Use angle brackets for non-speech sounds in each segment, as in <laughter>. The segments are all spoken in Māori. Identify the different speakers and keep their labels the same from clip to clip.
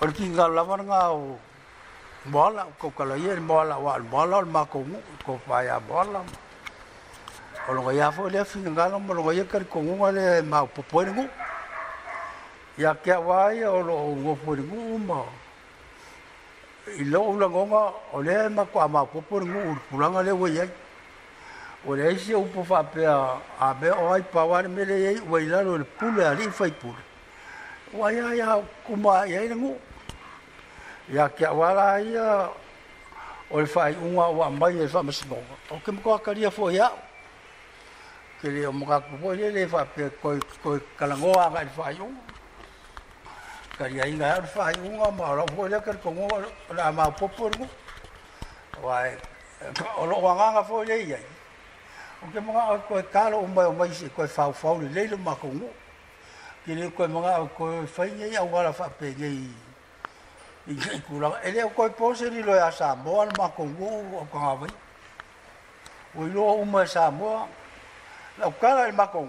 Speaker 1: o le kiga lavanaga o moala Bola le moala ua'ale moala o bola makogu'u ko faia moala o loga ia foi lea finagala ma logaia kalikoguga le maupopoai le gu'u ia keaua ia o lo'o ugofoi le gu'u ma i lo'o ulagoga o lea e mako a maupopo le gu'u le pulaga le uai ai ua leai sia upo fa'apea o ai paua le mele iai uai lalo le pule ali'i faipule ua ia ia kumaa'i ai le gu'u ya ke wala ya o le fai unga wa mai e fa mas o ke mo ka ria fo ya ke le mo ka po le le fa pe ko ko kalango a ka fai un ka ria inga ar fai unga ma ro fo le ke ko mo la ma po por mo wa o lo wa nga fo le ya o ke mo ka ko ka lo mo mai se ko fa fa le le ma ko mo ke le ko mo ka ko fai ya wa la fa pe ye kula ele ko po se ni lo ya e sa mo al ma ko wo o o lo o ma sa mo la ka al ma ko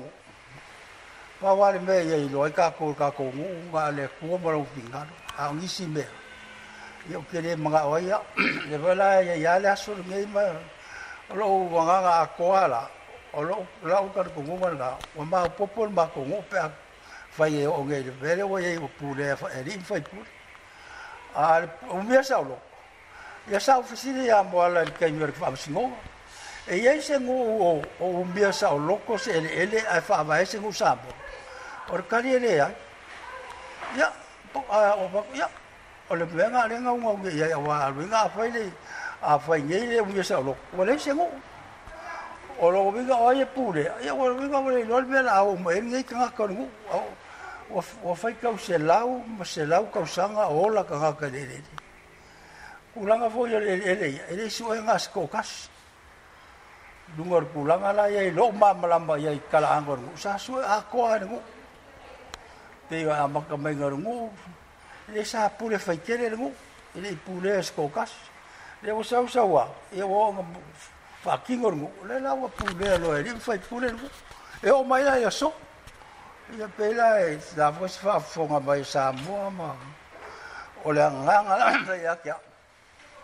Speaker 1: pa wa le me ye lo ka ko ka ko ngu ma le ko ma lo pinga a ngi si me yo ke le ma ga ya le ba la ya ya le aso me ma lo u wa nga nga ko ala o lo la u ka ko ngu ma la o ma popo ma ko ngu pe fa ye o ge le ve o ye o pu le e ri fa i a o mia sa lo ya sa o fisi ya mo ala ke yo ke fa singo e ye se ngo o o mia sa lo ko se ele ele a fa ba se ngo sa bo por ka ri ya ya po a o pa ya o le ve ma le ngo ngo ke ya wa ri nga fa ile a fa ye le o mia sa lo ko le se ngo o lo ve ga o ye pure ya o ve ga o le lo ve la o mo ye ka ka ngo wa fai kau se lau, ma se lau kau sanga o la ka haka lele. Kulanga foi ele ele ele ele su en as kokas. Dungor kulanga la ye lo ma ma lamba ye kala angor. Sa su e a ko ha e ngu. Te wa ma ka me ngor ngu. Ele sa pure fai kere ngu. Ele pure as kokas. Le wo sa sa wa. Ye wo ngu fa ki ngor ngu. Le la wa pure lo ele fai pure ngu. E o mai la ya so. Ia pēlā e, nā pōs whāwhonga mai sā mua mā. O le ngānga <clears throat> nā ia kia,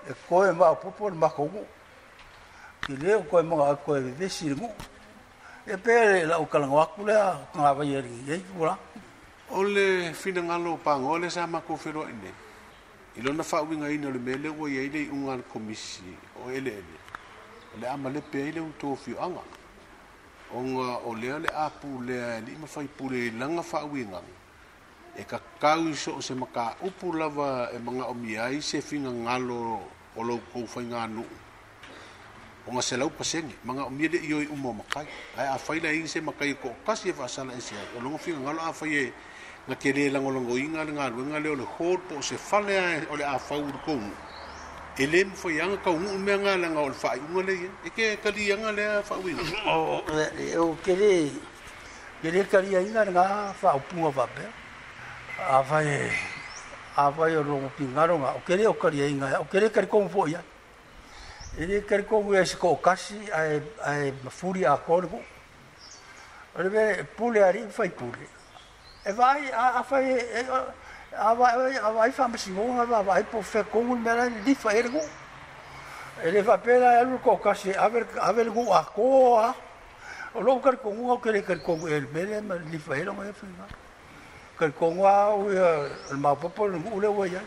Speaker 1: e koe mā pōpō ni mako ngū. Ki leo koe mā a koe vivesi ngū. Ia e pēlā e la o kalanga waku lea, ngā vai e ringi e ei pūra. O
Speaker 2: le whina ngalo pāngo, o le sā mā kōwhero ene. I lona whāwinga ina le mele o iei le i unga komisi o ele ene. O le amalepe ele e un tōwhio angana onga o lea le apu lea e lima fai pule i langa wha e ka kau iso o se maka upu lava e manga o miai se finga ngalo o lau kou fai ngā nuu. O nga se lau pasenge, manga o miai le i oi umo makai, ai a fai la ingi se makai ko o kasi e wha asana e se ai, o longa finga ngalo a fai e ngā kere langolongo inga le ngā ruenga le o le hōt po se fale ai e o le a fai uru elem me foi anga ka u me anga la ngol fai unga e ke ka li anga le fa u o o
Speaker 1: e, ke le ke le ka li anga na fa u pu va be a va e, e, e a va e ro pi nga ro nga o ke le o ka li anga o ke le ka ko fo ya e le ka ko u es ko kasi ai ai ma furi a ko ro ve pu le ari fai pu e vai a fa e awa i fama si ngonga wa awa i po fe kongul mera ni li fa ergo e le fa pena e lul koka si awe awe lgu a koa o lo kar kongunga o kere kar kongu el mele ma li fa ergo e fe ma kar kongua u ya el ma popo lgu ule ue ya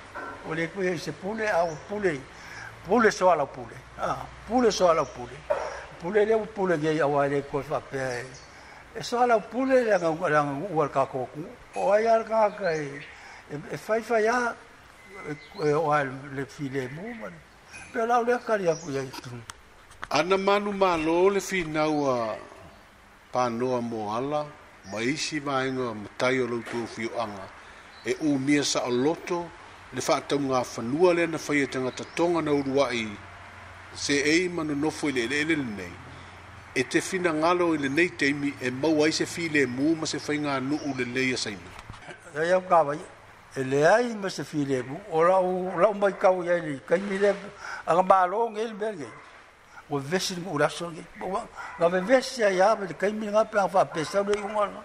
Speaker 1: o le kwe se pule a o pule pule so ala pule a pule so ala pule pule le pule ge ya wa le ko fa pe e so ala pule la ngua la ngua ka koku o ya ka ka e e fai fai a e, o ai le file mo man pe la ole ka ria kuia itu
Speaker 2: ana manu malo le fina ua pa no a mo ala ma isi ma ingo ma tai o lau tu fio anga e u mia sa o loto le fa tau nga fanua le na fai e tanga ta tonga na urua i se e i manu nofo i le le le le e te fina ngalo i le nei teimi e mau ai se file mo ma se fai nga nu
Speaker 1: u le
Speaker 2: le ia saimu Ya, ya,
Speaker 1: ya, ya, e le ai ma se fi lebu o la o la o mai kau ia ni kai mi le a ga balo nge le berge o vesi ni ura so nge bo wa ga me vesi ia ba le kai mi nga pe fa pe sa le yunga la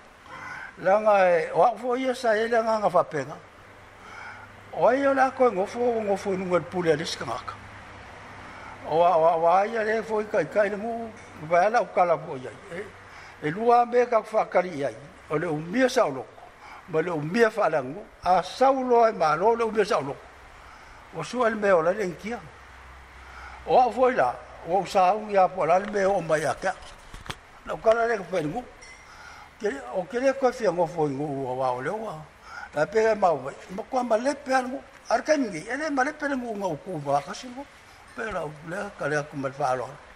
Speaker 1: la nga e o a fo ia sa ele nga nga fa pe nga o ai o la ko ngo fo ngo fo nu ngat pula le ska ka o a o a ia le fo kai kai le mu ba la o kala ko ia e, e lua me ka fa kari ia o le o mi sa o ma le umia faalagu a saulo ae malo le umia saʻoloko ua sua le mea ola le igia o aʻo foi la ua usā ugi apo ala le mea oo mai akeʻa na ukala le kapaigu o kelea koe fiago foigu ua wao le ua la pea e mau mai ma koa malepe agu ale e kaimigei ele malepe le guga ukuvakasi go pe lau lea kaleaku ma le faaloala